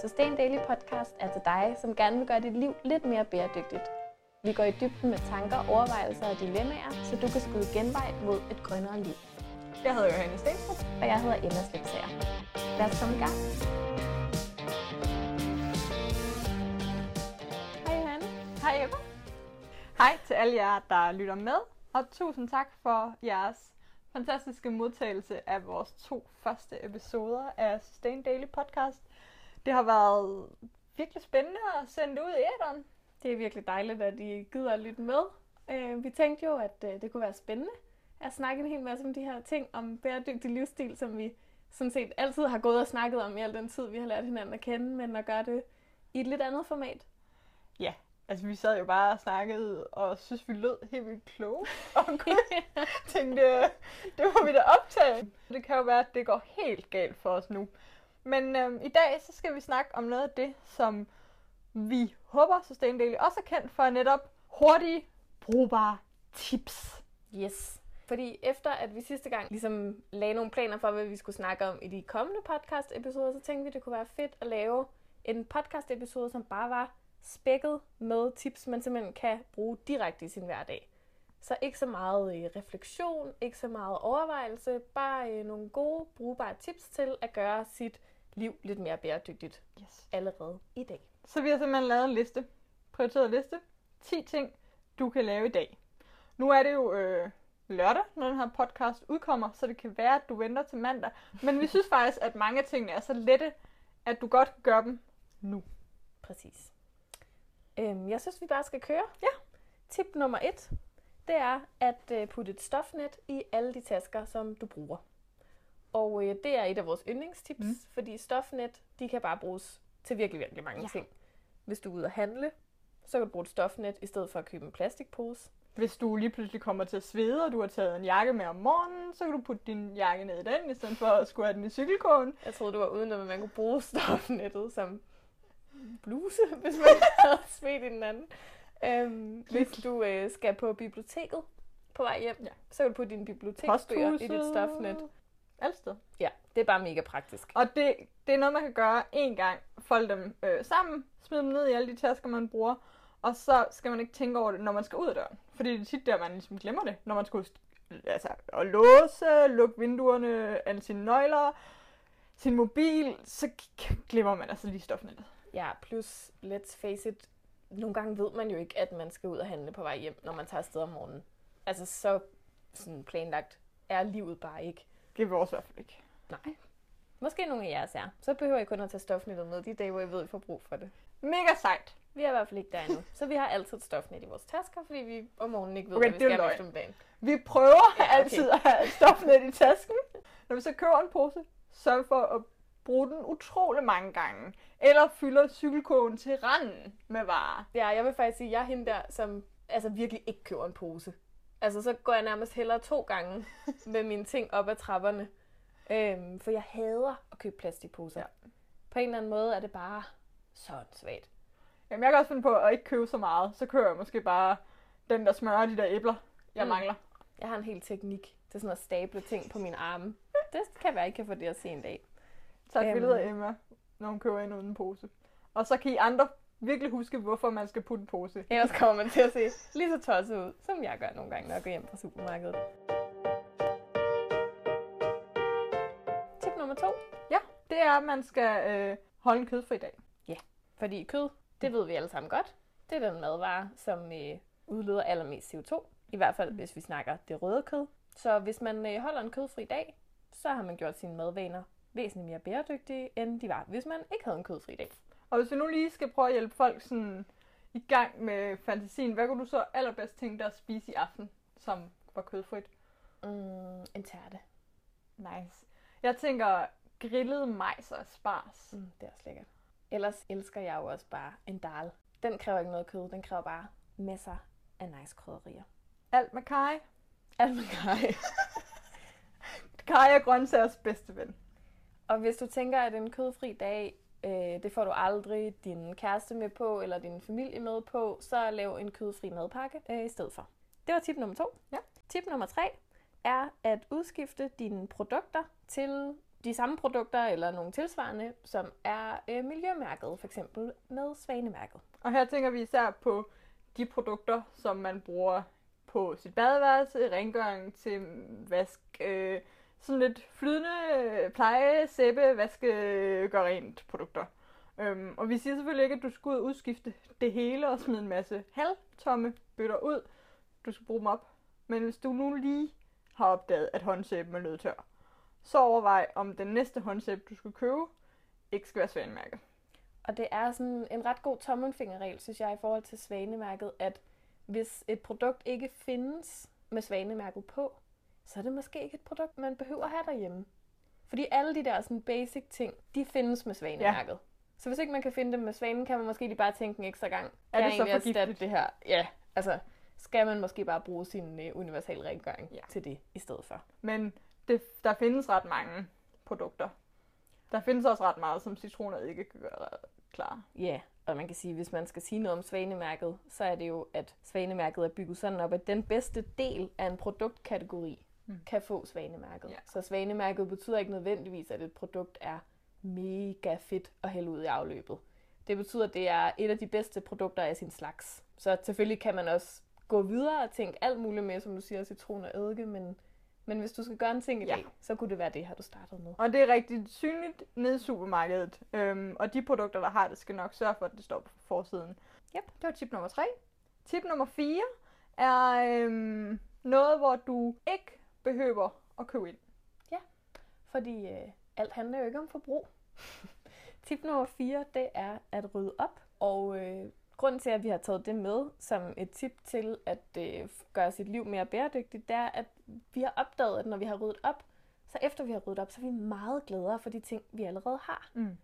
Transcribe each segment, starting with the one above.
Sustain Daily Podcast er til dig, som gerne vil gøre dit liv lidt mere bæredygtigt. Vi går i dybden med tanker, overvejelser og dilemmaer, så du kan skyde genvej mod et grønnere liv. Jeg hedder Johanne Stenstrup. Og jeg hedder Emma Slipsager. Lad os komme i gang. Hej Johanne. Hej Emma. Hej til alle jer, der lytter med, og tusind tak for jeres fantastiske modtagelse af vores to første episoder af Sustain Daily Podcast. Det har været virkelig spændende at sende det ud i æderen. Det er virkelig dejligt, at I gider at lytte med. Øh, vi tænkte jo, at øh, det kunne være spændende at snakke en hel masse om de her ting, om bæredygtig livsstil, som vi sådan set altid har gået og snakket om i al den tid, vi har lært hinanden at kende, men at gøre det i et lidt andet format. Ja, altså vi sad jo bare og snakkede, og synes vi lød helt vildt kloge, og kunne tænkte, det må vi da optage. Det kan jo være, at det går helt galt for os nu. Men øhm, i dag, så skal vi snakke om noget af det, som vi håber, Sustain Daily også er kendt for netop hurtige, brugbare tips. Yes. Fordi efter at vi sidste gang ligesom lagde nogle planer for, hvad vi skulle snakke om i de kommende podcast-episoder, så tænkte vi, det kunne være fedt at lave en podcast-episode, som bare var spækket med tips, man simpelthen kan bruge direkte i sin hverdag. Så ikke så meget øh, refleksion, ikke så meget overvejelse, bare øh, nogle gode, brugbare tips til at gøre sit liv lidt mere bæredygtigt Yes. allerede i dag. Så vi har simpelthen lavet en liste, prioriteret liste, 10 ting, du kan lave i dag. Nu er det jo øh, lørdag, når den her podcast udkommer, så det kan være, at du venter til mandag. Men vi synes faktisk, at mange af tingene er så lette, at du godt kan gøre dem nu. Præcis. Øhm, jeg synes, vi bare skal køre. Ja. Tip nummer et, det er at øh, putte et stofnet i alle de tasker, som du bruger. Og øh, det er et af vores yndlingstips, mm. Fordi stofnet, de kan bare bruges til virkelig, virkelig mange Ja. ting. Hvis du er ude at handle, så kan du bruge et stofnet, i stedet for at købe en plastikpose. Hvis du lige pludselig kommer til at svede, og du har taget en jakke med om morgenen, så kan du putte din jakke ned i den, i stedet for at skulle have den i cykelkåren. Jeg troede, du var uden, at man kunne bruge stofnettet som bluse, hvis man havde svedt i den anden. Øhm, hvis du øh, skal på biblioteket på vej hjem, Ja. så kan du putte dine biblioteksbøger i dit stofnet. Alt sted. Ja, det er bare mega praktisk. Og det, det er noget, man kan gøre en gang. Folde dem øh, sammen, smide dem ned i alle de tasker, man bruger. Og så skal man ikke tænke over det, når man skal ud af døren. Fordi det er tit der, man ligesom glemmer det. Når man skal altså, at låse, lukke vinduerne, alle sine nøgler, sin mobil, så glemmer man altså lige stofnettet. Ja, plus, let's face it, nogle gange ved man jo ikke, at man skal ud og handle på vej hjem, når man tager afsted om morgenen. Altså, så sådan planlagt er livet bare ikke. Det er vores i hvert fald ikke. Nej. Måske nogle af jeres er. Så behøver I kun at tage stofnettet med de dage, hvor I ved, I får brug for det. Mega sejt. Vi er i hvert fald ikke der endnu. Så vi har altid et stofnet i vores tasker, fordi vi om morgenen ikke ved, Okay, hvad vi skal efter om dagen. Vi prøver Ja, ja, okay. altid at have stofnet i tasken. Når vi så køber en pose, sørg for at bruge den utrolig mange gange. Eller fylder cykelkogen til randen med varer. Ja, jeg vil faktisk sige, at jeg er hende der, som altså virkelig ikke køber en pose. Altså, så går jeg nærmest hellere to gange med mine ting op ad trapperne. Øhm, for jeg hader at købe plastikposer. Ja. På en eller anden måde er det bare så svagt. Jamen, jeg kan også finde på at ikke købe så meget. Så køber jeg måske bare den, der smører de der æbler, jeg Mm. mangler. Jeg har en hel teknik til sådan at stable ting på mine arme. Det kan være, I kan få det at se en dag. Tag et Øhm. billede af Emma, når hun køber ind uden en pose. Og så kan I andre virkelig huske, hvorfor man skal putte en pose. Ellers kommer man til at se lige så tosset ud, som jeg gør nogle gange, når jeg går hjem fra supermarkedet. Tip nummer to. Det er, at man skal øh, holde en kødfri dag. Fordi kød, det ved vi alle sammen godt, det er den madvare, som øh, udleder allermest CO2. I hvert fald, hvis vi snakker det røde kød. Så hvis man øh, holder en kødfri dag, så har man gjort sine madvaner væsentligt mere bæredygtige, end de var, hvis man ikke havde en kødfri dag. Og hvis vi nu lige skal prøve at hjælpe folk sådan i gang med fantasien, hvad kunne du så allerbedst tænke dig at spise i aften, som var kødfrit? Mm, en tærte. Nice. Jeg tænker grillet majs og spars. Mm, det er også lækkert. Ellers elsker jeg jo også bare en dal. Den kræver ikke noget kød, den kræver bare masser af nice krydderier. Alt med kaj. Alt med kaj. Kaj er grøntsagers bedste ven. Og hvis du tænker, at en kødfri dag, øh, det får du aldrig din kæreste med på, eller din familie med på, så lav en kødfri madpakke øh, i stedet for. Det var tip nummer to. Ja. Tip nummer tre er at udskifte dine produkter til de samme produkter eller nogle tilsvarende, som er øh, miljømærket, for eksempel med svanemærket. Og her tænker vi især på de produkter, som man bruger på sit badeværelse, rengøring til vask, øh, sådan lidt flydende øh, pleje, sæbe, vaske, gør rent produkter. Øhm, og vi siger selvfølgelig ikke, at du skal ud og udskifte det hele og smide en masse halvtomme bøtter ud. Du skal bruge dem op. Men hvis du nu lige har opdaget, at håndsæben er nødtør, så overvej, om den næste håndsæbe, du skal købe, ikke skal være svanemærket. Og det er sådan en ret god tommelfingerregel, synes jeg, i forhold til svanemærket, at hvis et produkt ikke findes med svanemærket på, så er det måske ikke et produkt, man behøver at have derhjemme. Fordi alle de der sådan basic ting, de findes med svanemærket. Ja. Så hvis ikke man kan finde dem med svanen, kan man måske lige bare tænke en ekstra gang. Er det så forgiftigt? det her? Ja, altså skal man måske bare bruge sin uh, universal rengøring ja. til det i stedet for. Men det, der findes ret mange produkter. Der findes også ret meget, som citroner ikke kan gøre klar. Ja, og man kan sige, hvis man skal sige noget om svanemærket, så er det jo, at svanemærket er bygget sådan op, at den bedste del af en produktkategori mm. kan få svanemærket. Ja. Så svanemærket betyder ikke nødvendigvis, at et produkt er mega fedt at hælde ud i afløbet. Det betyder, at det er et af de bedste produkter af sin slags. Så selvfølgelig kan man også gå videre og tænke alt muligt med, som du siger, citron og eddike, men, men hvis du skal gøre en ting i ja. dag, så kunne det være det her, du startede med. Og det er rigtig synligt nede i supermarkedet, øhm, og de produkter, der har det, skal nok sørge for, at det står på forsiden. Yep. Det var tip nummer 3. Tip nummer 4 er øhm, noget, hvor du ikke behøver at købe ind. Ja, fordi øh, alt handler jo ikke om forbrug. Tip nummer 4, det er at rydde op. Og øh, grunden til, at vi har taget det med som et tip til at øh, gøre sit liv mere bæredygtigt, det er, at vi har opdaget, at når vi har ryddet op, så efter vi har ryddet op, så er vi meget gladere for de ting, vi allerede har. Mm.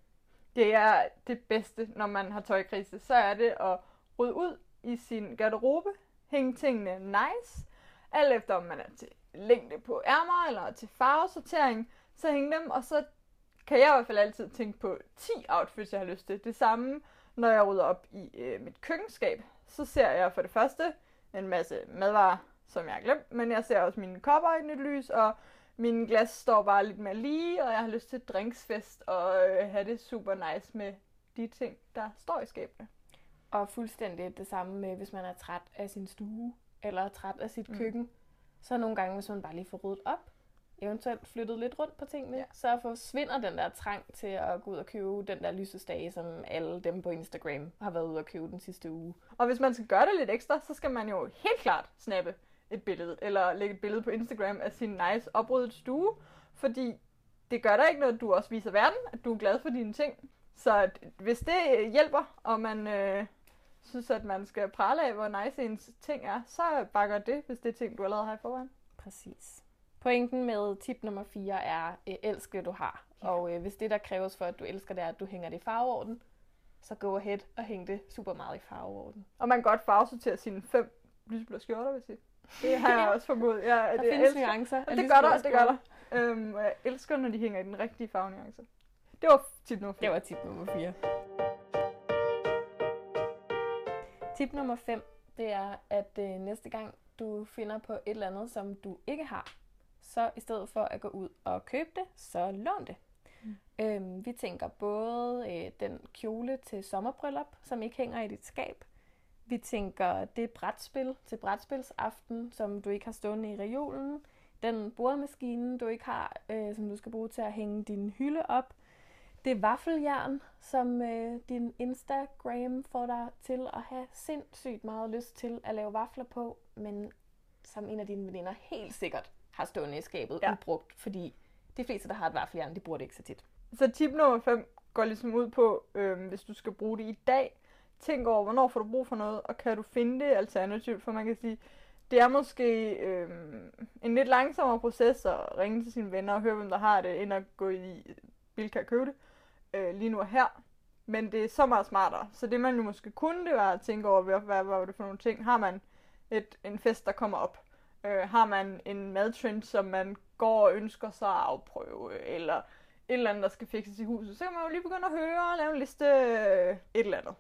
Det er det bedste, når man har tøjkrise. Så er det at rydde ud i sin garderobe, hænge tingene nice, alt efter om man er til længde på ærmer eller til farvesortering, så hænge dem, og så kan jeg i hvert fald altid tænke på 10 outfits, jeg har lyst til. Det samme, når jeg rydder op i øh, mit køkkenskab, så ser jeg for det første en masse madvarer, som jeg har glemt, men jeg ser også mine kopper i nyt lys, og mine glas står bare lidt mere lige, og jeg har lyst til drinksfest og øh, have det super nice med de ting, der står i skabene. Og fuldstændig det samme med, hvis man er træt af sin stue, eller træt af sit mm. køkken. Så nogle gange, hvis man bare lige får ryddet op, eventuelt flyttet lidt rundt på tingene, ja. så forsvinder den der trang til at gå ud og købe den der lysestage, som alle dem på Instagram har været ude og købe den sidste uge. Og hvis man skal gøre det lidt ekstra, så skal man jo helt klart snappe et billede, eller lægge et billede på Instagram af sin nice opryddet stue, fordi det gør der ikke noget, at du også viser verden, at du er glad for dine ting. Så hvis det hjælper, og man øh, synes, at man skal prale af, hvor nice ens ting er, så bakker det, hvis det er ting, du allerede har i forvejen. Præcis. Pointen med tip nummer 4 er, øh, elsk det du har. Ja. Og øh, hvis det, der kræves for, at du elsker det, er, at du hænger det i farveorden, så go ahead og hæng det super meget i farveorden. Og man kan godt farvesortere sine fem lysblå skjorter, hvis det. Det har jeg også formodet. Ja, der det findes elsker. nuancer. Og det gør der, det gør der. Øhm, og jeg elsker, når de hænger i den rigtige farvenuance. Det var tip nummer 4. Det var tip nummer 4. Tip nummer 5, det er, at øh, næste gang du finder på et eller andet, som du ikke har, så i stedet for at gå ud og købe det, så lån det. Mm. Øhm, vi tænker både øh, den kjole til sommerbryllup, som ikke hænger i dit skab. Vi tænker det brætspil til brætspilsaften, som du ikke har stående i reolen. Den bordmaskine, du ikke har, øh, som du skal bruge til at hænge din hylde op. Det vaffeljern, som øh, din Instagram får dig til at have sindssygt meget lyst til at lave vafler på, men som en af dine veninder helt sikkert har stående i skabet ja. ubrugt, fordi de fleste, der har et vaffeljern, de bruger det ikke så tit. Så tip nummer 5 går ligesom ud på, øh, hvis du skal bruge det i dag, tænk over, hvornår får du brug for noget, og kan du finde det alternativt, for man kan sige, det er måske øh, en lidt langsommere proces at ringe til sine venner og høre, hvem der har det, end at gå i Bilka og købe det øh, Øh, lige nu og her. Men det er så meget smartere. Så det man jo måske kunne, det var at tænke over, hvad, hvad, hvad var det for nogle ting. Har man et, en fest, der kommer op, Øh, har man en madtrend, som man går og ønsker sig at afprøve, eller et eller andet, der skal fikses i huset, så kan man jo lige begynde at høre og lave en liste øh, et eller andet.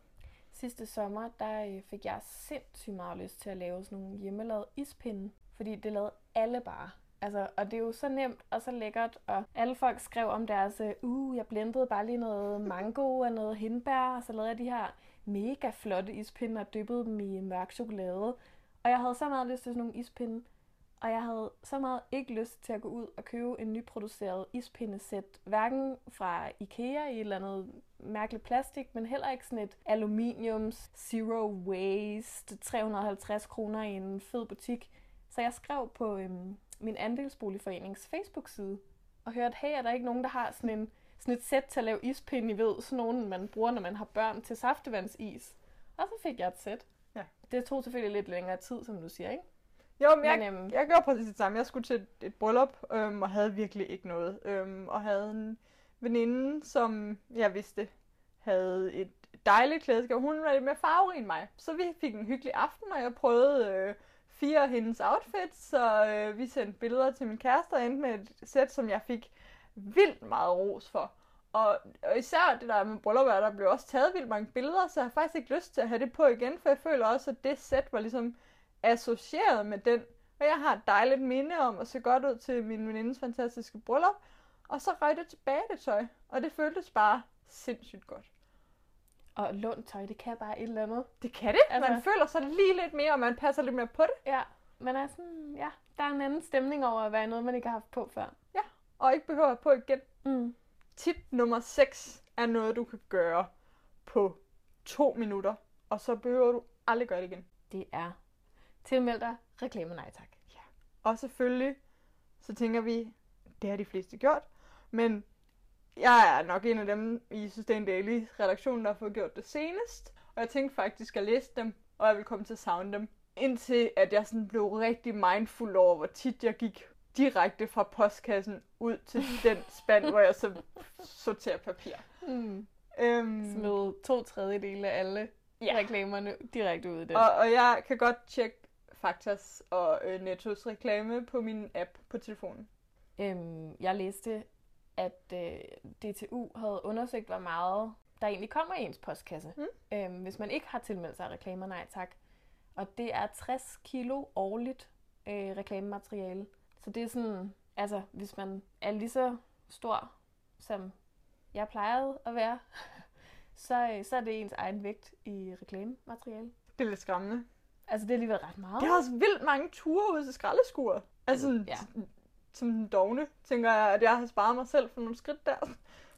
Sidste sommer, der øh, fik jeg sindssygt meget lyst til at lave sådan nogle hjemmelavede ispinde, fordi det lavede alle bare. Altså, og det er jo så nemt og så lækkert, og alle folk skrev om deres, øh, uh, jeg blendede bare lige noget mango og noget hindbær, og så lavede jeg de her mega flotte ispinde og dyppede dem i mørk chokolade. Og jeg havde så meget lyst til sådan nogle ispinde, og jeg havde så meget ikke lyst til at gå ud og købe en nyproduceret ispindesæt, hverken fra Ikea i et eller andet mærkeligt plastik, men heller ikke sådan et aluminiums zero waste 350 kroner i en fed butik. Så jeg skrev på øhm, min andelsboligforenings Facebook-side og hørte, hey, er der ikke nogen, der har sådan, en, sådan et sæt til at lave ispinde i ved, sådan nogen, man bruger, når man har børn til saftevandsis. Og så fik jeg et sæt. Ja. Det tog selvfølgelig lidt længere tid, som du siger, ikke? Jo, men jeg, Men, øhm, jeg gjorde præcis det samme. Jeg skulle til et, et bryllup, øhm, og havde virkelig ikke noget. Øhm, og havde en veninde, som jeg vidste havde et dejligt klædeskab. Hun var lidt mere farverig end mig. Så vi fik en hyggelig aften, og jeg prøvede øh, fire af hendes outfits, så øh, vi sendte billeder til min kæreste og endte med et sæt, som jeg fik vildt meget ros for. Og, og især det der med bryllupper, der blev også taget vildt mange billeder, så jeg har faktisk ikke lyst til at have det på igen, for jeg føler også, at det sæt var ligesom associeret med den. Og jeg har et dejligt minde om at se godt ud til min venindes fantastiske bryllup. Og så røg det tilbage, det tøj. Og det føltes bare sindssygt godt. Og lånt tøj, det kan bare et eller andet. Det kan det. Altså... Man føler sig lige lidt mere, og man passer lidt mere på det. Ja, men er sådan, ja, der er en anden stemning over at være noget, man ikke har haft på før. Og ikke behøver på igen. Mm. Tip nummer 6 er noget, du kan gøre på to minutter. Og så behøver du aldrig gøre det igen. Det er tilmeld dig reklame nej tak. Og selvfølgelig, så tænker vi, det har de fleste gjort, men jeg er nok en af dem i Sustain Daily redaktionen, der har fået gjort det senest. Og jeg tænkte faktisk at læse dem, og jeg vil komme til at savne dem. Indtil at jeg sådan blev rigtig mindful over, hvor tit jeg gik direkte fra postkassen ud til den spand, hvor jeg så sorterer papir. Mm. Øhm, Smed to tredjedele af alle Ja. ja. reklamerne direkte ud i den. og, og jeg kan godt tjekke Faktas og øh, Nettos reklame på min app på telefonen. Øhm, jeg læste, at øh, DTU havde undersøgt, hvor meget der egentlig kommer i ens postkasse, Mm. øhm, hvis man ikke har tilmeldt sig reklamer nej tak. Og det er 60 kilo årligt øh, reklamemateriale. Så det er sådan, altså hvis man er lige så stor, som jeg plejede at være, så, øh, så er det ens egen vægt i reklamemateriale. Det er lidt skræmmende. Altså det er alligevel ret meget. Det er også vildt mange ture ud til skraldeskuret. Altså, Ja. Som den dogne, tænker jeg, at jeg har sparet mig selv for nogle skridt der.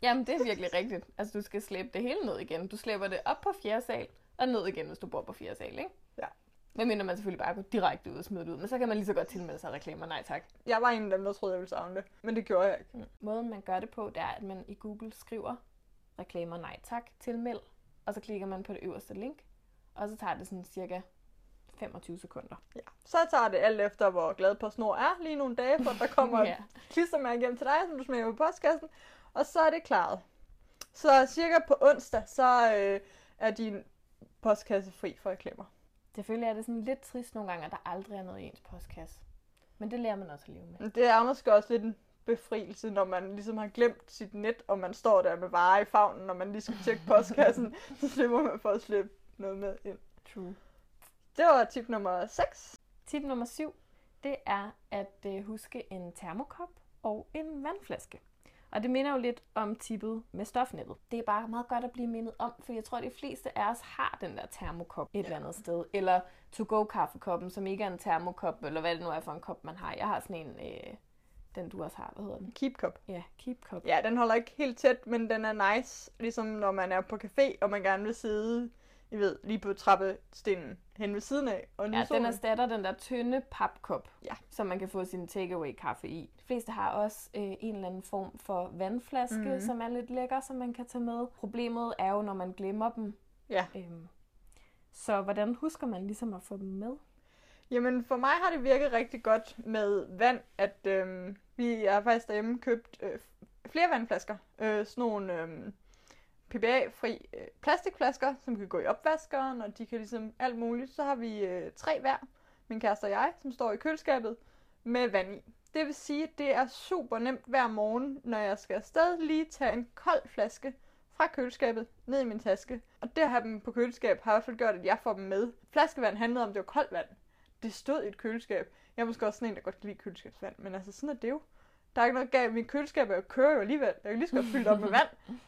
Jamen, det er virkelig rigtigt. Altså, du skal slæbe det hele ned igen. Du slæber det op på fjerde sal, og ned igen, hvis du bor på fjerde sal, ikke? Ja. Medmindre man selvfølgelig bare går direkte ud og smider det ud. Men så kan man lige så godt tilmelde sig reklamer. Nej, tak. Jeg var en af dem, der troede, jeg ville savne det. Men det gjorde jeg ikke. Mm. Måden, man gør det på, det er, at man i Google skriver reklamer nej tak, tilmeld, og så klikker man på det øverste link, og så tager det sådan cirka 25 sekunder. Ja. Så tager det alt efter, hvor glad på snor er lige nogle dage, for der kommer Ja. et klistermærke hjem til dig, som du smager på postkassen. Og så er det klaret. Så cirka på onsdag, så øh, er din postkasse fri for reklamer. Selvfølgelig er det sådan lidt trist nogle gange, at der aldrig er noget i ens postkasse. Men det lærer man også at leve med. Det er måske også lidt en befrielse, når man ligesom har glemt sit net, og man står der med varer i favnen, når man lige skal tjekke postkassen, så slipper man for at slippe noget med ind. True. Det var tip nummer 6. Tip nummer 7, det er at øh, huske en termokop og en vandflaske. Og det minder jo lidt om tippet med stofnettet. Det er bare meget godt at blive mindet om, for jeg tror, at de fleste af os har den der termokop et eller andet sted. Eller to-go-kaffekoppen, som ikke er en termokop, eller hvad det nu er for en kop, man har. Jeg har sådan en, øh, den du også har, hvad hedder den? Keep cup. Ja, keep cup. Ja, den holder ikke helt tæt, men den er nice, ligesom når man er på café, og man gerne vil sidde, I ved, lige på trappestenen hen ved siden af. Og Ja, den solen. erstatter den der tynde papkop, Ja. som man kan få sin takeaway kaffe i. De fleste har også øh, en eller anden form for vandflaske, mm. som er lidt lækker, som man kan tage med. Problemet er jo, når man glemmer dem. Ja. Øhm, så hvordan husker man ligesom at få dem med? Jamen, for mig har det virket rigtig godt med vand, at øhm, vi har faktisk derhjemme købt øh, flere vandflasker. Øh, sådan nogle øhm, PBA-fri øh, plastikflasker, som kan gå i opvaskeren, og de kan ligesom alt muligt. Så har vi øh, tre hver, min kæreste og jeg, som står i køleskabet med vand i. Det vil sige, at det er super nemt hver morgen, når jeg skal afsted, lige tage en kold flaske fra køleskabet ned i min taske. Og det at have dem på køleskab har i hvert fald gjort, at jeg får dem med. Flaskevand handlede om, at det var koldt vand. Det stod i et køleskab. Jeg er måske også sådan en, der godt kan lide køleskabsvand, men altså sådan er det jo. Der er ikke noget galt. Min køleskab er jo kører jo alligevel. Jeg kan lige så godt fylde op med vand.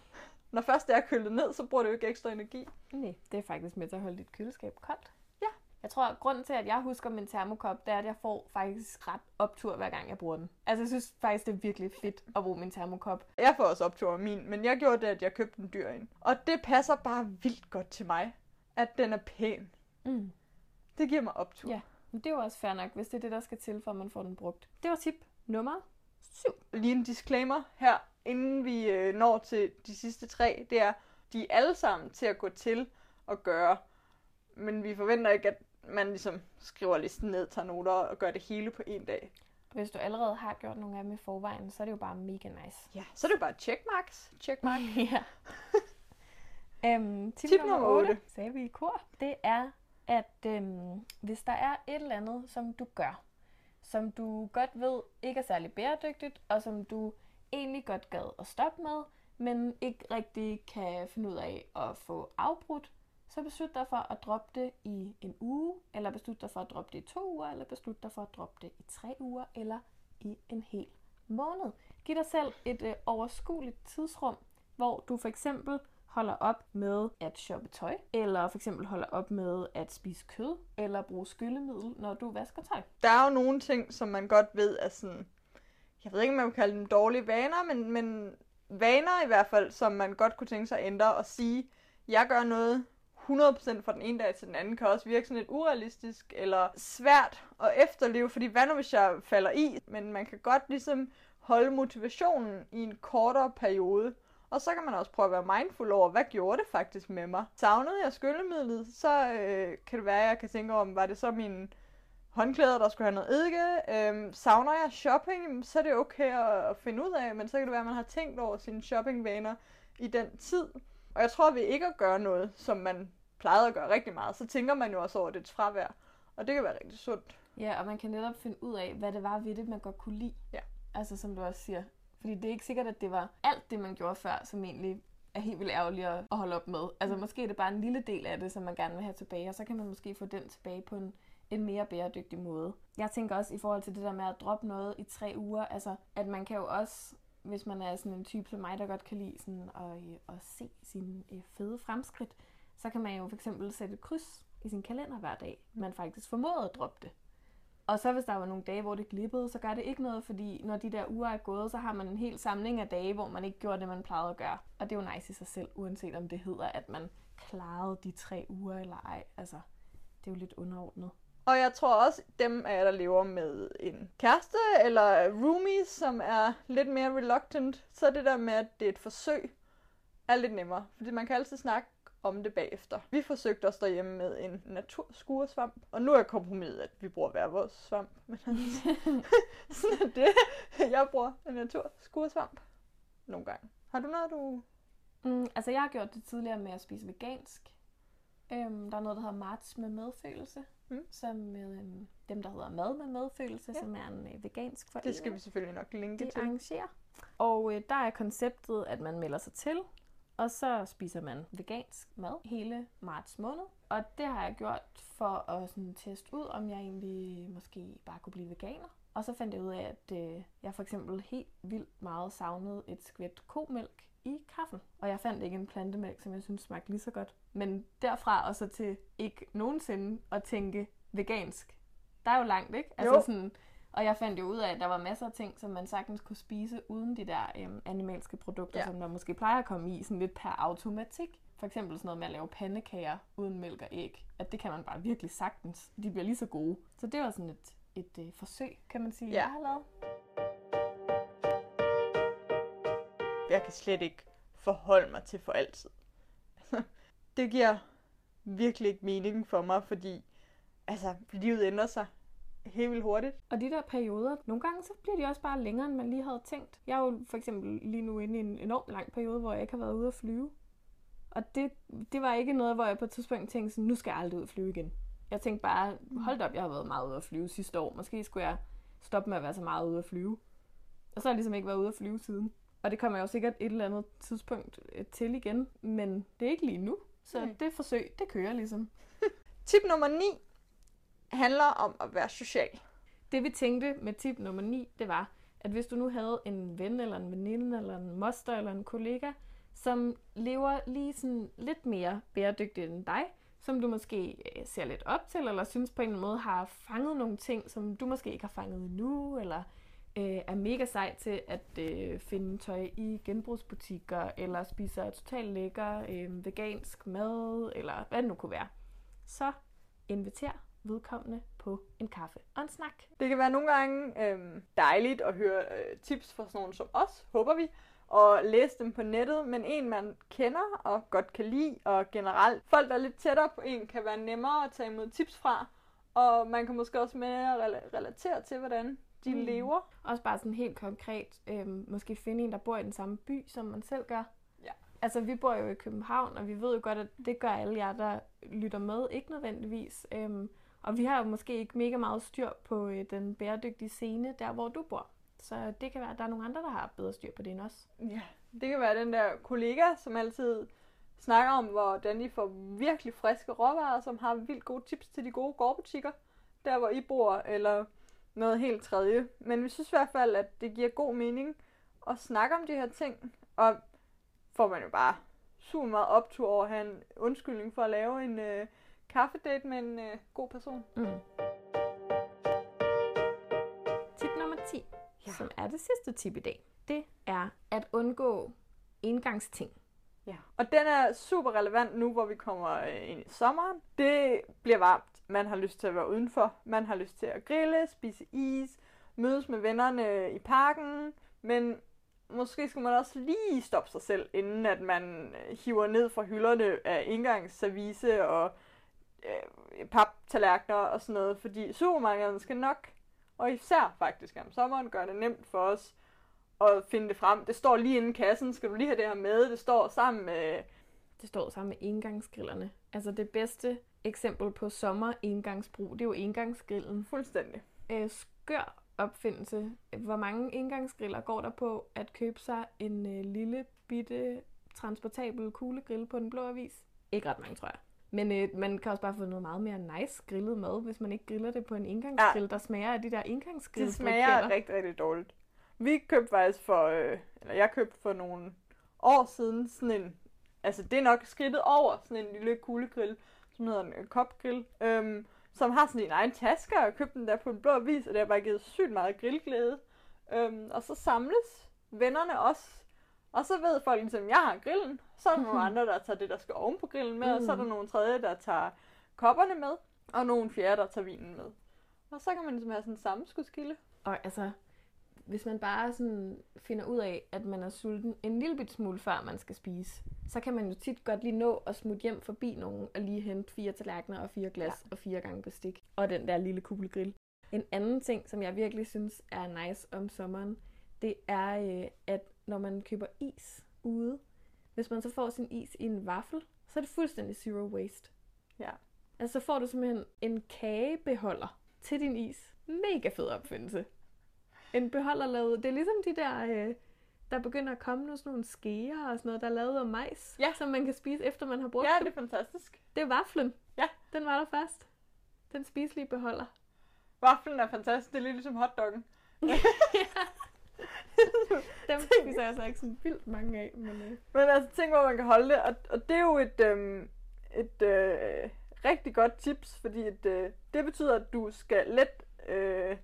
Når først det er kølet ned, så bruger det jo ikke ekstra energi. Nej, det er faktisk med til at holde dit køleskab koldt. Ja. Jeg tror, at grunden til, at jeg husker min termokop, det er, at jeg får faktisk ret optur, hver gang jeg bruger den. Altså, jeg synes faktisk, det er virkelig fedt at bruge min termokop. Jeg får også optur af min, men jeg gjorde det, at jeg købte en dyr ind. Og det passer bare vildt godt til mig, at den er pæn. Mm. Det giver mig optur. Ja. Men det er jo også fair nok, hvis det er det, der skal til, for at man får den brugt. Det var tip nummer 7. Lige en disclaimer her, inden vi øh, når til de sidste tre, det er, de er alle sammen til at gå til og gøre. Men vi forventer ikke, at man ligesom skriver listen ned, tager noter og gør det hele på en dag. Hvis du allerede har gjort nogle af dem i forvejen, så er det jo bare mega nice. Ja, så er det jo bare checkmarks. Checkmark. ja. øhm, tip, Tip nummer nummer 8, otte. sagde vi i kor, det er, at øhm, hvis der er et eller andet, som du gør, som du godt ved ikke er særlig bæredygtigt, og som du egentlig godt gad at stoppe med, men ikke rigtig kan finde ud af at få afbrudt, så beslut dig for at droppe det i en uge, eller beslut dig for at droppe det i to uger, eller beslut dig for at droppe det i tre uger, eller i en hel måned. Giv dig selv et øh, overskueligt tidsrum, hvor du for eksempel holder op med at shoppe tøj, eller for eksempel holder op med at spise kød, eller bruge skyllemiddel, når du vasker tøj. Der er jo nogle ting, som man godt ved er sådan... Jeg ved ikke, om man kan kalde dem dårlige vaner, men, men vaner i hvert fald, som man godt kunne tænke sig at ændre og sige, jeg gør noget 100% fra den ene dag til den anden, kan også virke sådan lidt urealistisk eller svært at efterleve, fordi hvad nu hvis jeg falder i? Men man kan godt ligesom holde motivationen i en kortere periode. Og så kan man også prøve at være mindful over, hvad gjorde det faktisk med mig? Savnede jeg skyllemidlet, så øh, kan det være, at jeg kan tænke om, var det så min håndklæder, der skulle have noget eddike? Øhm, savner jeg shopping, så er det okay at, at finde ud af, men så kan det være, at man har tænkt over sine shoppingvaner i den tid. Og jeg tror, at ved ikke at gøre noget, som man plejede at gøre rigtig meget, så tænker man jo også over dets fravær. Og det kan være rigtig sundt. Ja, og man kan netop finde ud af, hvad det var ved det, man godt kunne lide. Ja. Altså, som du også siger. Fordi det er ikke sikkert, at det var alt det, man gjorde før, som egentlig er helt vildt ærgerligt at at holde op med. Altså, Mm. måske er det bare en lille del af det, som man gerne vil have tilbage, og så kan man måske få den tilbage på en, en mere bæredygtig måde. Jeg tænker også i forhold til det der med at droppe noget i tre uger, altså, at man kan jo også hvis man er sådan en type som mig, der godt kan lide sådan at, øh, at se sine øh, fede fremskridt, så kan man jo for eksempel sætte et kryds i sin kalender hver dag, man faktisk formåede at droppe det. Og så hvis der var nogle dage, hvor det glippede, så gør det ikke noget, fordi når de der uger er gået, så har man en hel samling af dage, hvor man ikke gjorde det, man plejede at gøre. Og det er jo nice i sig selv, uanset om det hedder, at man klarede de tre uger eller ej. Altså, det er jo lidt underordnet. Og jeg tror også, dem af jer, der lever med en kæreste eller roomie, som er lidt mere reluctant, så er det der med, at det er et forsøg, er lidt nemmere. Fordi man kan altid snakke om det bagefter. Vi forsøgte os derhjemme med en naturskuresvamp, og nu er kompromis, at vi bruger hver vores svamp. Men altså, sådan er det. Jeg bruger en naturskuresvamp nogle gange. Har du noget, du... Mm, altså, jeg har gjort det tidligere med at spise vegansk. Øhm, der er noget, der hedder Marts med medfølelse, Mm. som øhm, dem, der hedder Mad med medfølelse, Ja. som er en øh, vegansk forening. Det skal vi selvfølgelig nok linke de til. arrangerer. Og øh, der er konceptet, at man melder sig til, og så spiser man vegansk mad hele marts måned. Og det har jeg gjort for at sådan, teste ud, om jeg egentlig måske bare kunne blive veganer. Og så fandt jeg ud af, at øh, jeg for eksempel helt vildt meget savnede et skvæt komælk i kaffen. Og jeg fandt ikke en plantemælk, som jeg synes smagte lige så godt. Men derfra og så til ikke nogensinde at tænke vegansk. Der er jo langt, ikke? Altså Jo. sådan, og jeg fandt jo ud af, at der var masser af ting, som man sagtens kunne spise uden de der øhm, animalske produkter, Ja. som der måske plejer at komme i sådan lidt per automatik. For eksempel sådan noget med at lave pandekager uden mælk og æg. At det kan man bare virkelig sagtens. De bliver lige så gode. Så det var sådan et, et øh, forsøg, kan man sige, Ja. jeg har lavet. jeg kan slet ikke forholde mig til for altid. Det giver virkelig ikke mening for mig, fordi altså, livet ændrer sig helt vildt hurtigt. Og de der perioder, nogle gange så bliver de også bare længere, end man lige havde tænkt. Jeg er jo for eksempel lige nu inde i en enormt lang periode, hvor jeg ikke har været ude at flyve. Og det, det var ikke noget, hvor jeg på et tidspunkt tænkte sådan, nu skal jeg aldrig ud at flyve igen. Jeg tænkte bare, hold da op, jeg har været meget ude at flyve sidste år. Måske skulle jeg stoppe med at være så meget ude at flyve. Og så har jeg ligesom ikke været ude at flyve siden. Og det kommer jeg jo sikkert et eller andet tidspunkt øh, til igen, men det er ikke lige nu. Så Nej. det forsøg, det kører ligesom. Tip nummer 9 handler om at være social. det vi tænkte med tip nummer 9, det var, at hvis du nu havde en ven, eller en veninde, eller en moster, eller en kollega, som lever lige sådan lidt mere bæredygtigt end dig, som du måske øh, ser lidt op til, eller synes på en måde har fanget nogle ting, som du måske ikke har fanget endnu, eller øh, er mega sej til at øh, finde tøj i genbrugsbutikker, eller spiser totalt lækker øh, vegansk mad, eller hvad det nu kunne være, så inviter vedkommende på en kaffe og en snak. Det kan være nogle gange øh, dejligt at høre øh, tips fra sådan nogen som os, håber vi, og læse dem på nettet, men en man kender og godt kan lide, og generelt folk, der er lidt tættere på en, kan være nemmere at tage imod tips fra, og man kan måske også mere relatere til, hvordan de mm. lever. Også bare sådan helt konkret, øh, måske finde en, der bor i den samme by, som man selv gør. Ja. Altså, vi bor jo i København, og vi ved jo godt, at det gør alle jer, der lytter med, ikke nødvendigvis. Øhm, og vi har jo måske ikke mega meget styr på øh, den bæredygtige scene, der hvor du bor. Så det kan være, at der er nogle andre, der har bedre styr på det end os. Ja, det kan være den der kollega, som altid snakker om, hvordan de får virkelig friske råvarer, som har vildt gode tips til de gode gårdbutikker, der hvor I bor, eller noget helt tredje. Men vi synes i hvert fald, at det giver god mening at snakke om de her ting, og får man jo bare super meget optur over at have en undskyldning for at lave en øh, kaffedate med en øh, god person. Mm. Tip nummer 10, ja. som er det sidste tip i dag, det er at undgå engangsting. Ja, og den er super relevant nu, hvor vi kommer øh, ind i sommeren. Det bliver varmt. Man har lyst til at være udenfor. Man har lyst til at grille, spise is, mødes med vennerne i parken. Men måske skal man også lige stoppe sig selv, inden at man øh, hiver ned fra hylderne af indgangsservice og øh, paptallerkener og sådan noget. Fordi supermarkederne skal nok, og især faktisk om sommeren, gør det nemt for os at finde det frem. Det står lige inden kassen. Skal du lige have det her med? Det står sammen med... Det står sammen med engangsgrillerne. Altså det bedste eksempel på sommer engangsbrug, det er jo engangsgrillen. Fuldstændig. Øh, skør opfindelse. Hvor mange engangsgriller går der på at købe sig en øh, lille, bitte, transportabel kuglegrill på den blå avis? Ikke ret mange, tror jeg. Men øh, man kan også bare få noget meget mere nice grillet mad, hvis man ikke griller det på en engangsgrill, ja. der smager af de der engangsgrill. Det smager rigtig, rigtig dårligt. Vi købte faktisk for, øh, eller jeg købte for nogle år siden sådan en, altså det er nok skridtet over sådan en lille kuglegrill, som hedder en kopgrill, øhm, som har sådan en egen taske, og købte den der på en blå vis, og det har bare givet sygt meget grillglæde. Øhm, og så samles vennerne også, og så ved folk ligesom, jeg har grillen, så er der nogle andre, der tager det, der skal oven på grillen med, mm. og så er der mm. nogle tredje, der tager kopperne med, og nogle fjerde, der tager vinen med. Og så kan man ligesom have sådan en sammenskudskilde. Og altså, hvis man bare sådan finder ud af, at man er sulten en lille bit smule før man skal spise, så kan man jo tit godt lige nå at smutte hjem forbi nogen og lige hente fire tallerkener og fire glas ja. og fire gange bestik. Og den der lille kuglegrill. En anden ting, som jeg virkelig synes er nice om sommeren, det er, øh, at når man køber is ude, hvis man så får sin is i en vaffel, så er det fuldstændig zero waste. Ja. Altså så får du simpelthen en kagebeholder til din is. Mega fed opfindelse en beholder lavet. Det er ligesom de der, øh, der begynder at komme nu sådan nogle skeer og sådan noget, der er lavet af majs, ja. som man kan spise efter man har brugt Ja, det er fantastisk. Det er vaflen. Ja. Den var der først. Den spiselige beholder. Vaflen er fantastisk. Det er lidt ligesom hotdoggen. ja. Dem spiser jeg så ikke sådan vildt mange af. Men, øh. men altså, tænk hvor man kan holde det. Og, og det er jo et, øhm, et øh, rigtig godt tips, fordi et, øh, det betyder, at du skal let øh,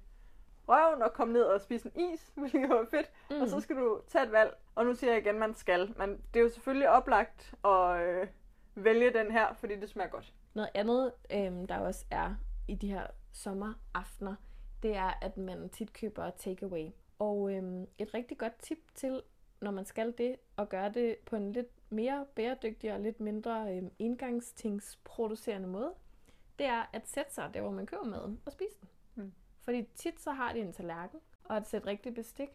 røven og komme ned og spise en is, hvilket var fedt. Mm. Og så skal du tage et valg. Og nu siger jeg igen, man skal. Men det er jo selvfølgelig oplagt at øh, vælge den her, fordi det smager godt. Noget andet, øh, der også er i de her sommeraftener, det er, at man tit køber takeaway. Og øh, et rigtig godt tip til, når man skal det, at gøre det på en lidt mere bæredygtig og lidt mindre øh, indgangstingsproducerende måde, det er at sætte sig der, hvor man køber maden og spise den. Fordi tit så har de en tallerken og et sæt rigtig bestik,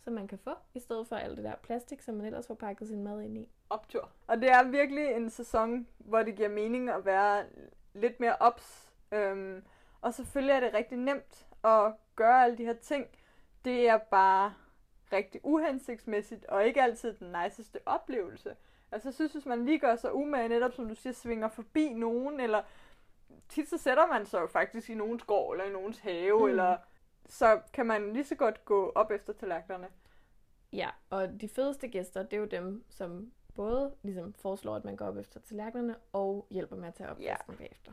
som man kan få, i stedet for alt det der plastik, som man ellers får pakket sin mad ind i. Optur. Og det er virkelig en sæson, hvor det giver mening at være lidt mere ops. Øhm, og selvfølgelig er det rigtig nemt at gøre alle de her ting. Det er bare rigtig uhensigtsmæssigt, og ikke altid den niceste oplevelse. Altså jeg synes, hvis man lige gør sig umage, netop som du siger, svinger forbi nogen, eller tit så sætter man sig jo faktisk i nogens gård, eller i nogens have, mm. eller så kan man lige så godt gå op efter tallerkenerne. Ja, og de fedeste gæster, det er jo dem, som både ligesom foreslår, at man går op efter tallerkenerne, og hjælper med at tage opvasken ja. bagefter.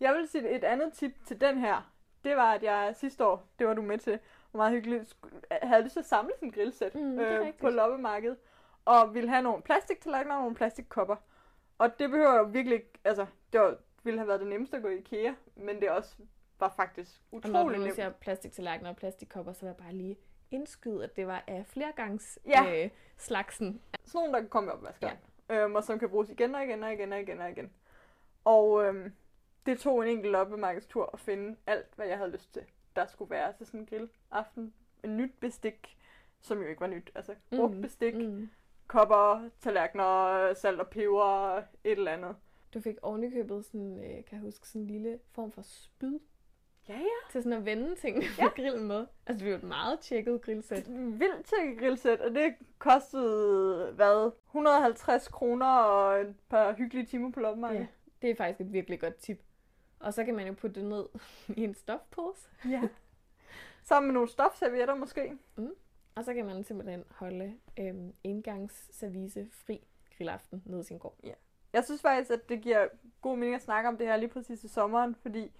Jeg vil sige et andet tip til den her. Det var, at jeg sidste år, det var du med til, var meget hyggeligt, havde lyst til at samle sådan en grillsæt Mm, øh, på loppemarkedet. Og ville have nogle plastiktallerkener og nogle plastikkopper. Og det behøver jo virkelig ikke, altså, det var, ville have været det nemmeste at gå i IKEA, men det også var faktisk Og når utrolig nemt. siger plastiktallerkener og plastikkopper, så vil jeg bare lige indskyde, at det var af flergangs Ja. øh, slagsen. Sådan nogle, der kan komme i opvaskeren. Ja. Øhm, og som kan bruges igen og igen og igen og igen og igen. Og øhm, det tog en enkelt loppemarkedstur at finde alt, hvad jeg havde lyst til, der skulle være til sådan en grillaften. En nyt bestik, som jo ikke var nyt. Altså brugt Mm, bestik, Mm. kopper, tallerkener, salt og peber, et eller andet. Du fik ovenikøbet sådan, øh, kan jeg huske, sådan en lille form for spyd Ja, ja. til sådan at vende tingene Ja. på grillen med. Altså, det var jo et meget tjekket grillsæt. Vildt til grillsæt, og det kostede, hvad, 150 kroner og et par hyggelige timer på loppemarkedet. Det er faktisk et virkelig godt tip. Og så kan man jo putte det ned i en stofpose. Ja. Sammen med nogle stofservietter måske. Og så kan man simpelthen holde øhm, engangsservice fri grillaften nede i sin gård. Jeg synes faktisk, at det giver god mening at snakke om det her lige præcis i sommeren, fordi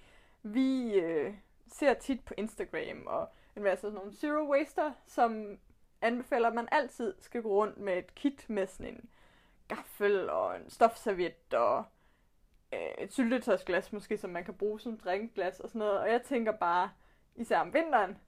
vi øh, ser tit på Instagram og en masse sådan nogle zero waster, som anbefaler, at man altid skal gå rundt med et kit med sådan en gaffel og en stofserviet og øh, et syltetøjsglas måske, som man kan bruge som drikkeglas og sådan noget. Og jeg tænker bare, især om vinteren,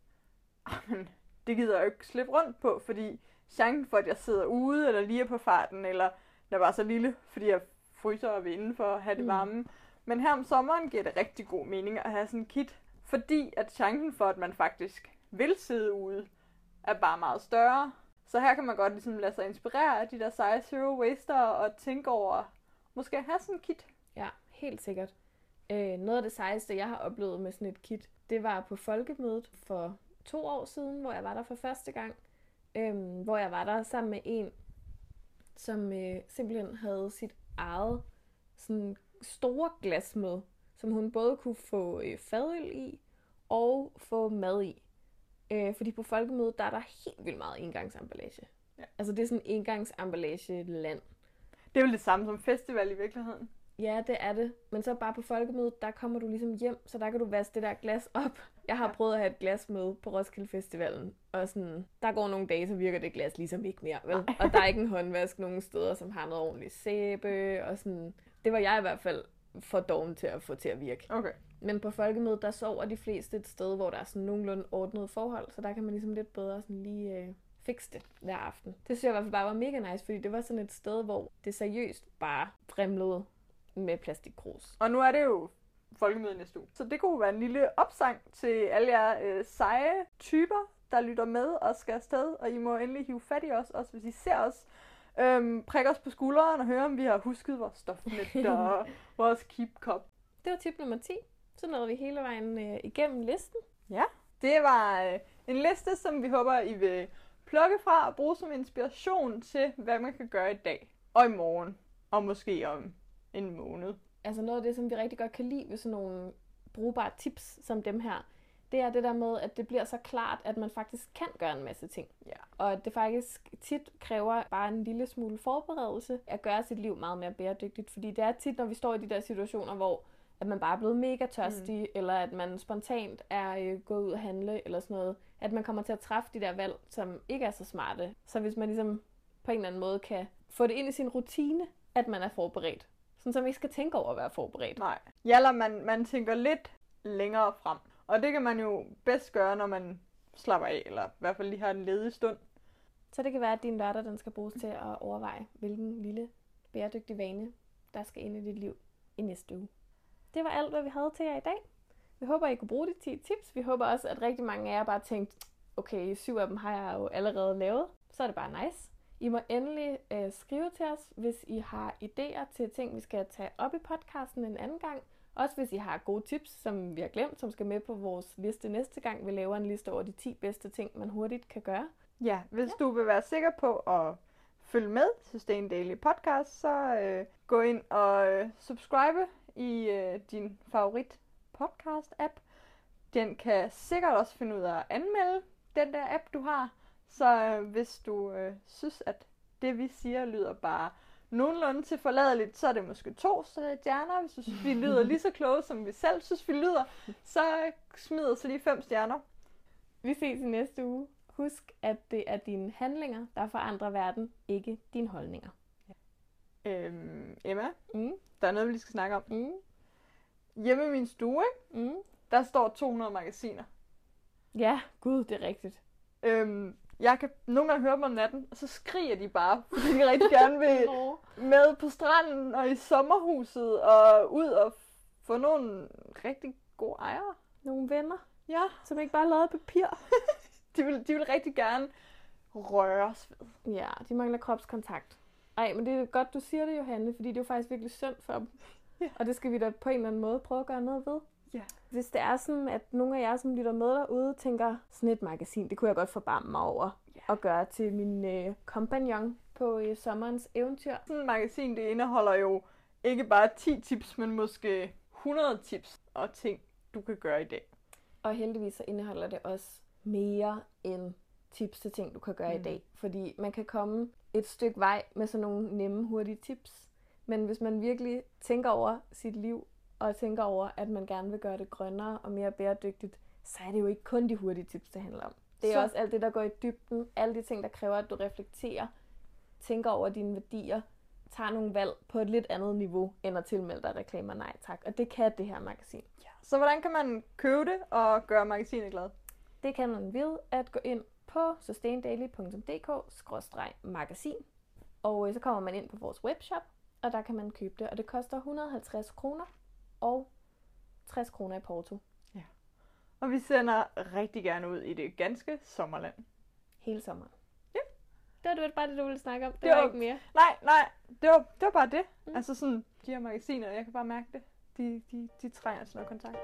men det gider jeg jo ikke slippe rundt på, fordi chancen for, at jeg sidder ude eller lige er på farten, eller der var så lille, fordi jeg fryser og vil indenfor at have det Mm. varme. Men her om sommeren giver det rigtig god mening at have sådan en kit, fordi at chancen for, at man faktisk vil sidde ude, er bare meget større. Så her kan man godt ligesom lade sig inspirere af de der seje zero waster og tænke over, måske at have sådan en kit. Ja, helt sikkert. Øh, noget af det sejeste, jeg har oplevet med sådan et kit, det var på folkemødet for to år siden, hvor jeg var der for første gang. Øhm, hvor jeg var der sammen med en, som øh, simpelthen havde sit eget sådan store glas med, som hun både kunne få øh, fadøl i og få mad i. Øh, fordi på folkemødet, der er der helt vildt meget engangsemballage. Ja. Altså det er sådan engangsemballage land. Det er jo det samme som festival i virkeligheden. Ja, det er det. Men så bare på folkemødet, der kommer du ligesom hjem, så der kan du vaske det der glas op. Jeg har Ja. prøvet at have et glas med på Roskilde Festivalen, og sådan, der går nogle dage, så virker det glas ligesom ikke mere, vel? Og der er ikke en håndvask nogen steder, som har noget ordentligt sæbe, og sådan. Det var jeg i hvert fald for doven til at få til at virke. Okay. Men på folkemødet, der sover de fleste et sted, hvor der er sådan nogenlunde ordnet forhold, så der kan man ligesom lidt bedre sådan lige øh, fikse det hver aften. Det synes jeg i hvert fald bare var mega nice, fordi det var sådan et sted, hvor det seriøst bare fremlede med plastikkrus. Og nu er det jo folkemøde næste uge. Så det kunne være en lille opsang til alle jer øh, seje typer, der lytter med og skal afsted. Og I må endelig hive fat i os, også hvis I ser os. Øhm, prik os på skulderen og høre, om vi har husket vores stofnet og vores keep cup. Det var tip nummer 10. Så nåede vi hele vejen øh, igennem listen. Det var øh, en liste, som vi håber, I vil plukke fra og bruge som inspiration til, hvad man kan gøre i dag og i morgen. Og måske om en måned. Altså noget af det, som vi rigtig godt kan lide ved sådan nogle brugbare tips som dem her, det er det der med, at det bliver så klart, at man faktisk kan gøre en masse ting. Ja. Og at det faktisk tit kræver bare en lille smule forberedelse at gøre sit liv meget mere bæredygtigt. Fordi det er tit, når vi står i de der situationer, hvor at man bare er blevet mega tørstig, mm. eller at man spontant er øh, gået ud og handle, eller sådan noget, at man kommer til at træffe de der valg, som ikke er så smarte. Så hvis man ligesom på en eller anden måde kan få det ind i sin rutine, at man er forberedt. Sådan så man ikke skal tænke over at være forberedt. Nej. Ja, eller man, man tænker lidt længere frem. Og det kan man jo bedst gøre, når man slapper af, eller i hvert fald lige har en ledig stund. Så det kan være, at din lørdag den skal bruges til at overveje, hvilken lille bæredygtig vane, der skal ind i dit liv i næste uge. Det var alt, hvad vi havde til jer i dag. Vi håber, I kunne bruge de 10 tips. Vi håber også, at rigtig mange af jer bare tænkte, okay, syv af dem har jeg jo allerede lavet. Så er det bare nice. I må endelig øh, skrive til os, hvis I har idéer til ting, vi skal tage op i podcasten en anden gang. Også hvis I har gode tips, som vi har glemt, som skal med på vores liste næste gang. Vi laver en liste over de 10 bedste ting, man hurtigt kan gøre. Ja, hvis ja. du vil være sikker på at følge med Sustain Daily Podcast, så øh, gå ind og øh, subscribe i øh, din favorit podcast-app. Den kan sikkert også finde ud af at anmelde den der app, du har. Så øh, hvis du øh, synes, at det vi siger lyder bare nogenlunde til forladeligt, så er det måske to stjerner. Hvis du synes, vi lyder lige så kloge, som vi selv synes, vi lyder, så øh, smid os lige fem stjerner. Vi ses i næste uge. Husk, at det er dine handlinger, der forandrer verden, ikke dine holdninger. Øhm, Emma, Mm, der er noget, vi lige skal snakke om. mm, Hjemme i min stue, ikke? mm. der står 200 magasiner. Ja, gud, det er rigtigt. Øhm, jeg kan nogle gange høre dem om natten, og så skriger de bare, fordi de rigtig gerne vil med på stranden og i sommerhuset og ud og få nogle rigtig gode ejere. Nogle venner, Ja, som ikke bare lavede papir. de vil, de vil rigtig gerne røres ved. Ja, de mangler kropskontakt. Ej, men det er godt, du siger det, Johanne, fordi det er jo faktisk virkelig synd for dem. Ja. Og det skal vi da på en eller anden måde prøve at gøre noget ved. Ja. Hvis det er sådan, at nogle af jer, som lytter med derude, tænker, sådan et magasin, det kunne jeg godt forbarme mig over Ja. at gøre til min øh, kompagnon på øh, sommerens eventyr. Sådan et magasin, det indeholder jo ikke bare 10 tips, men måske 100 tips og ting, du kan gøre i dag. Og heldigvis så indeholder det også mere end tips til ting, du kan gøre mm. i dag. Fordi man kan komme et stykke vej med sådan nogle nemme, hurtige tips. Men hvis man virkelig tænker over sit liv, og tænker over, at man gerne vil gøre det grønnere og mere bæredygtigt, så er det jo ikke kun de hurtige tips, det handler om. Det er Så- også alt det, der går i dybden. Alle de ting, der kræver, at du reflekterer, tænker over dine værdier, tager nogle valg på et lidt andet niveau, end at tilmelde dig reklamer nej tak. Og det kan det her magasin. Så hvordan kan man købe det og gøre magasinet glad? Det kan man ved at gå ind på sustaindaily.dk-magasin. Og øh, så kommer man ind på vores webshop, og der kan man købe det. Og det koster 150 kroner og 60 kroner i porto Og vi sender rigtig gerne ud i det ganske sommerland. hele sommeren. Ja. Det var det bare det, du ville snakke om. Det, Det var var- ikke mere. Nej, nej, det var, det var bare det. Mm. Altså sådan, de her magasiner, jeg kan bare mærke det. De, de, de trænger til noget kontakt.